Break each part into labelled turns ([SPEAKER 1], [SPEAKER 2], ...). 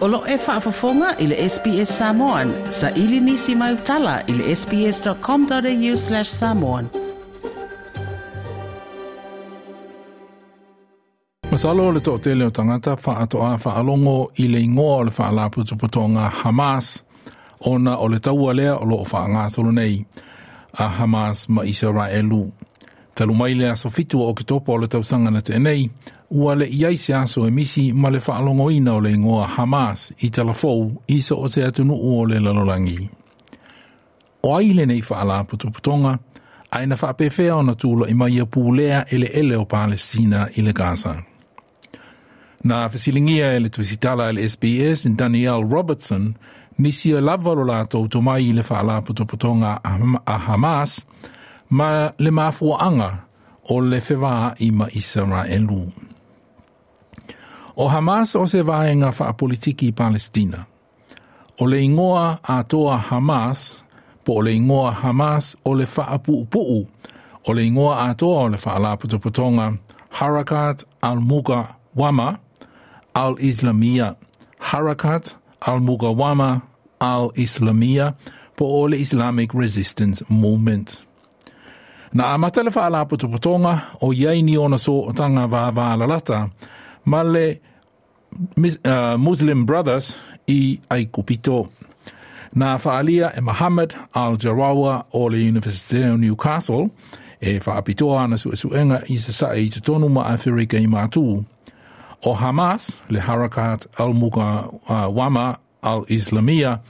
[SPEAKER 1] Olo e whaafafonga i le SPS Samoan. Sa ili nisi mai utala i le sps.com.au slash samoan.
[SPEAKER 2] Masalo le tō tele o tangata whaatoa whaalongo i le ingoa o le whaalaputuputonga Hamas ona o le taua lea o lo o nei a Hamas ma Israelu. Talu mai le aso o ki topo o le tausanga na te nei, ua le iai se aso e misi ma le whaalongoina o le ingoa Hamas i talafou i so o se atunu o le lalolangi. O aile nei whaala putuputonga, ai na whaapewhea o na tūla i mai a pūlea ele ele o Palestina i le Gaza. Na fesilingia e le tuisitala e le SBS Danielle Robertson, nisi o lava lo lātou to mai i le whaala putuputonga a Hamas, ma le mafuanga o le whewaa i ma Israelu. O Hamas o se vaenga wha politiki i Palestina. O le ingoa a toa Hamas, po o le ingoa Hamas o le wha puu o le ingoa a toa o le wha la putopotonga Harakat al-Muga Wama al-Islamia. Harakat al-Muga Wama al-Islamia po o le Islamic Resistance Movement. Na amata le wha la putopotonga o iei ni ona so o tanga vā lalata, ma le uh, Muslim Brothers i ai kupito. Na whaalia e Mohammed Al-Jarawa o le University of Newcastle e whaapitoa ana su esuenga i se sa i te tonu ma Afrika i mātū. O Hamas, le Harakat Al-Muga uh, Wama Al-Islamia,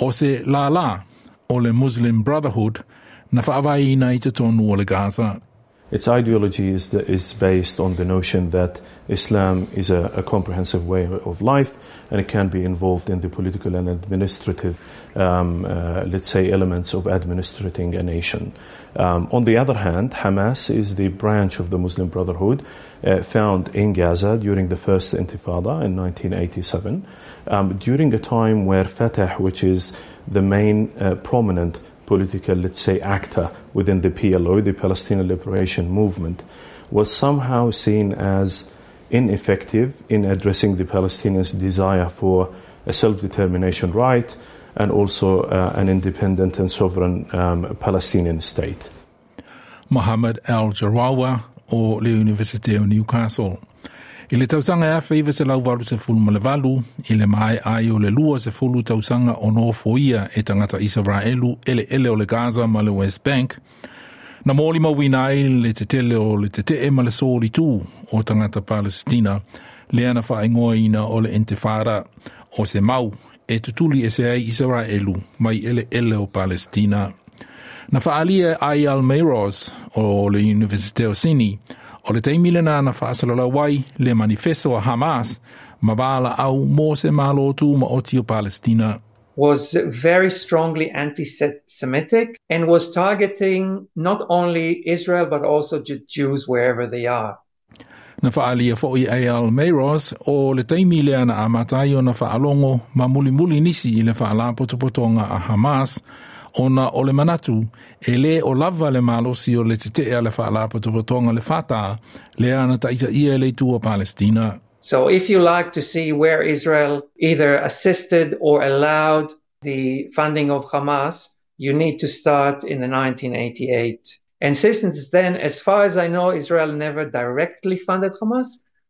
[SPEAKER 2] o se la la o le Muslim Brotherhood na whaawai ina i te tonu o le Gaza.
[SPEAKER 3] Its ideology is, the, is based on the notion that Islam is a, a, comprehensive way of life and it can be involved in the political and administrative, um, uh, let's say, elements of administrating a nation. Um, on the other hand, Hamas is the branch of the Muslim Brotherhood uh, found in Gaza during the first Intifada in 1987, um, during a time where Fatah, which is the main uh, prominent political, let's say, actor within the PLO, the Palestinian Liberation Movement, was somehow seen as ineffective in addressing the Palestinians' desire for a self determination right and also uh, an independent and sovereign um, Palestinian state.
[SPEAKER 2] Mohammed Al Jarawa or le University of Newcastle. I le tausanga e awhaiva se lau waru se fulu ma le i le mai ai o le lua se fulu tausanga o no foia e tangata Israelu ele ele o le Gaza ma le West Bank. Na mōli mawina ai le te tele o le te te ma le sōri tū o tangata Palestina, le ana wha ingoa ina o le intifara o se mau e tutuli e se ai Israelu mai ele ele o Palestina. Na whaalia ai Almeiros o le Universite o Sini, O le teimile na na whaasalala wai le manifesto a Hamas au malo tū ma Palestina.
[SPEAKER 4] was very strongly anti-Semitic and was targeting not only Israel but also Jews wherever they are.
[SPEAKER 2] Na whaalia fo i Eyal Mayroz o le teimile ana a matai o na whaalongo ma muli muli nisi i le a Hamas ona o le manatu e le o lava le malosi o le te a le whaalapotopotonga le whata le ana taita ia le Palestina.
[SPEAKER 4] So if you like to see where Israel either assisted or allowed the funding of Hamas, you need to start in the 1988. And since then, as far as I know, Israel never directly funded Hamas,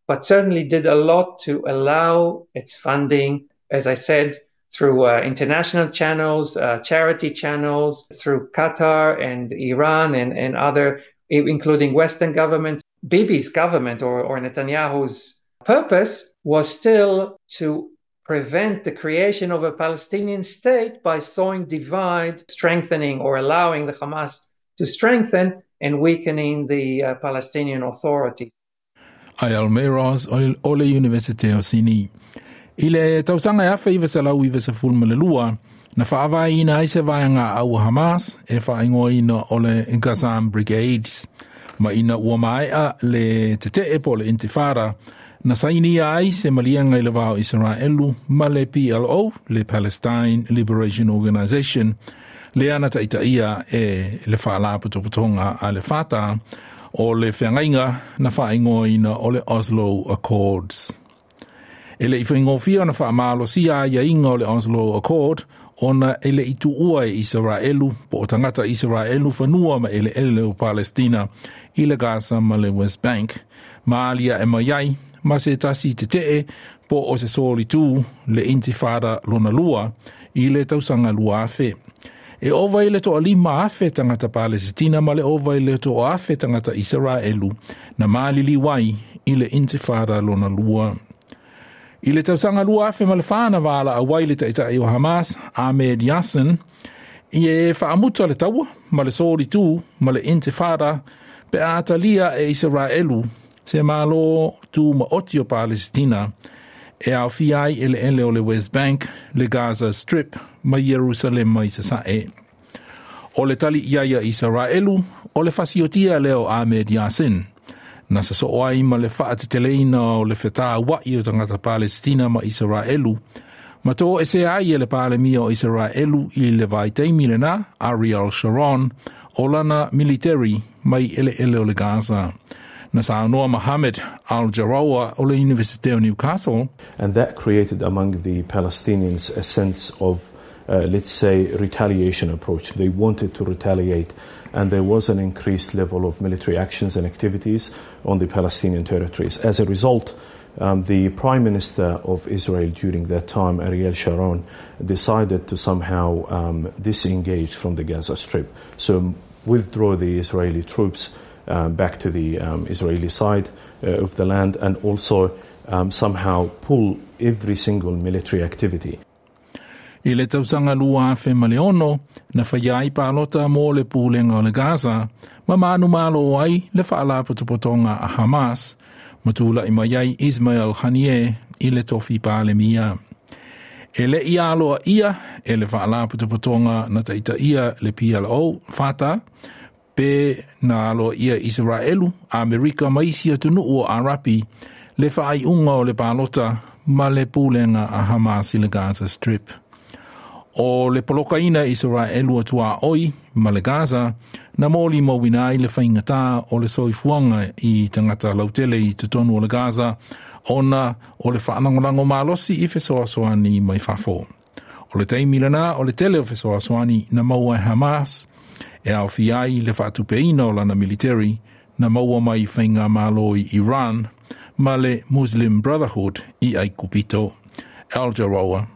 [SPEAKER 4] but certainly did a lot to allow its funding, as I said, through uh, international channels, uh, charity channels, through Qatar and Iran and, and other, including Western governments. Bibi's government or, or Netanyahu's purpose was still to prevent the creation of a Palestinian state by sowing divide, strengthening or allowing the Hamas to strengthen and weakening the uh, Palestinian Authority.
[SPEAKER 2] Ai Almeiros o le University of Sini. I le tausanga e awha iwa se lau iwa se fulma le lua, na whaava ina ai se vaianga au Hamas e wha ingoa ina o le Qassam Brigades. Ma ina ua a le te po le intifara, na saini ai se malianga i le vau Israelu ma le PLO, le Palestine Liberation Organization, le ana ta ia e le whaala putoputonga a le whata o le whiangainga na ina o le Oslo Accords. Ele i whaingofia na whaamalo ia inga o le Oslo Accord, ona ele i ua e Israelu po o tangata Israelu whanua ma ele ele o Palestina i le Gaza ma le West Bank. Ma alia e mai ma se tasi te tee po o se soli tū le intifada lona lua i le tausanga lua afe. E ova i le to alima afe tangata Palestina ma le ova i le to afe tangata Israelu na maali wai i le intifada lona lua. I le tausanga lua afe ma le whāna wāla a wai le taita o Hamas, Ahmed Yassin, i e whaamuta le taua ma le soli tū ma le intifada pe a atalia e Israelu se malo tu ma oti o Palestina e au fiai ele ele o le West Bank, le Gaza Strip, ma Jerusalem ma isa sae. O le tali iaia Israelu, o le fasiotia leo Ahmed Yassin, na sa soai ma le o le o tangata Palestina ma Israelu, ma to e ai e le pale mia o Israelu i le vai teimi le na, Ariel Sharon, o lana mai o le Gaza. Nasa Noah Mohammed Al Jarawa o University of Newcastle.
[SPEAKER 3] And that created among the Palestinians a sense of, uh, let's say, retaliation approach. They wanted to retaliate and there was an increased level of military actions and activities on the Palestinian territories. As a result, um, the Prime Minister of Israel during that time, Ariel Sharon, decided to somehow um, disengage from the Gaza Strip. So, withdraw the Israeli troops um, back to the um, Israeli side uh, of the land and also um, somehow pull every single military activity.
[SPEAKER 2] I le tausaga lua fe maleono na whaiai pālota mō le pūlenga o le Gaza, ma manu malo ai le whaala a Hamas, ma tūla i mai Ismail Khanie i le tofi pāle mia. E le i aloa ia, e le whaala na taita ia le PLO, fata, pe na aloa ia Israelu, Amerika maisia tunu o Arapi, le whaai unga o le pālota ma le pūlenga a Hamas i le Gaza Strip. O le polokaina i Israelu atua oi ma le Gaza, na mōli mawina i le whaingatā o le soifuanga i tangata lautele i tutonu o le Gaza, ona o le whaanangolango malosi i fesoasoani mai whafo. O le teimilana o le tele o fesoasoani na maua Hamas, e au fiai le whaatupeina o lana military na maua mai whainga malo i Iran ma le Muslim Brotherhood i ai kupito. Al Jarawa,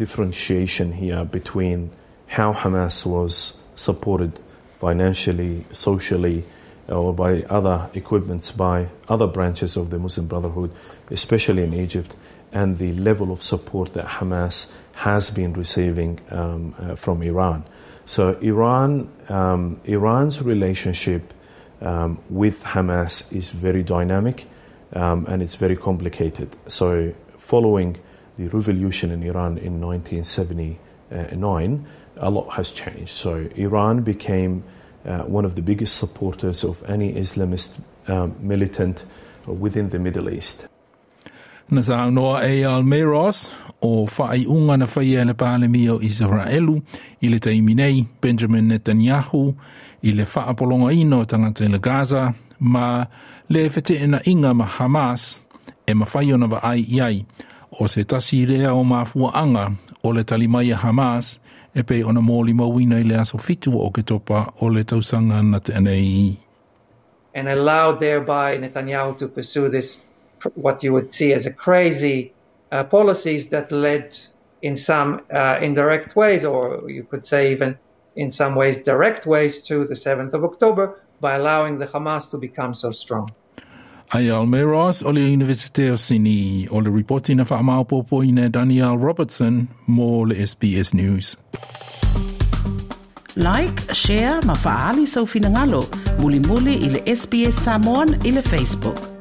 [SPEAKER 3] Differentiation here between how Hamas was supported financially, socially, or by other equipments by other branches of the Muslim Brotherhood, especially in Egypt, and the level of support that Hamas has been receiving um, uh, from Iran. So Iran, um, Iran's relationship um, with Hamas is very dynamic um, and it's very complicated. So following the revolution in Iran in 1979, a lot has changed. So Iran became uh, one of the biggest supporters of any Islamist um, militant within the Middle East.
[SPEAKER 2] Na sa noa e Almeros o whai unga na whai e le pālemi o Israelu i le taimi nei Benjamin Netanyahu i le whaapolonga ino tangata le Gaza ma le whete ina inga ma Hamas e ma whai ona wa ai iai o se tasi o le talimai a Hamas e pe ona mōli i le aso fitu o ke topa o le tausanga na te anei.
[SPEAKER 4] And allowed thereby Netanyahu to pursue this, what you would see as a crazy uh, policies that led in some uh, indirect ways, or you could say even in some ways direct ways, to the 7th of October by allowing the Hamas to become so strong.
[SPEAKER 2] Ai Almeros o le Universite o Sini o le reporti na whaamaupopo i Daniel Robertson mō le SBS News.
[SPEAKER 1] Like, share, ma faali sau finangalo, muli muli i le SBS Samoan i le Facebook.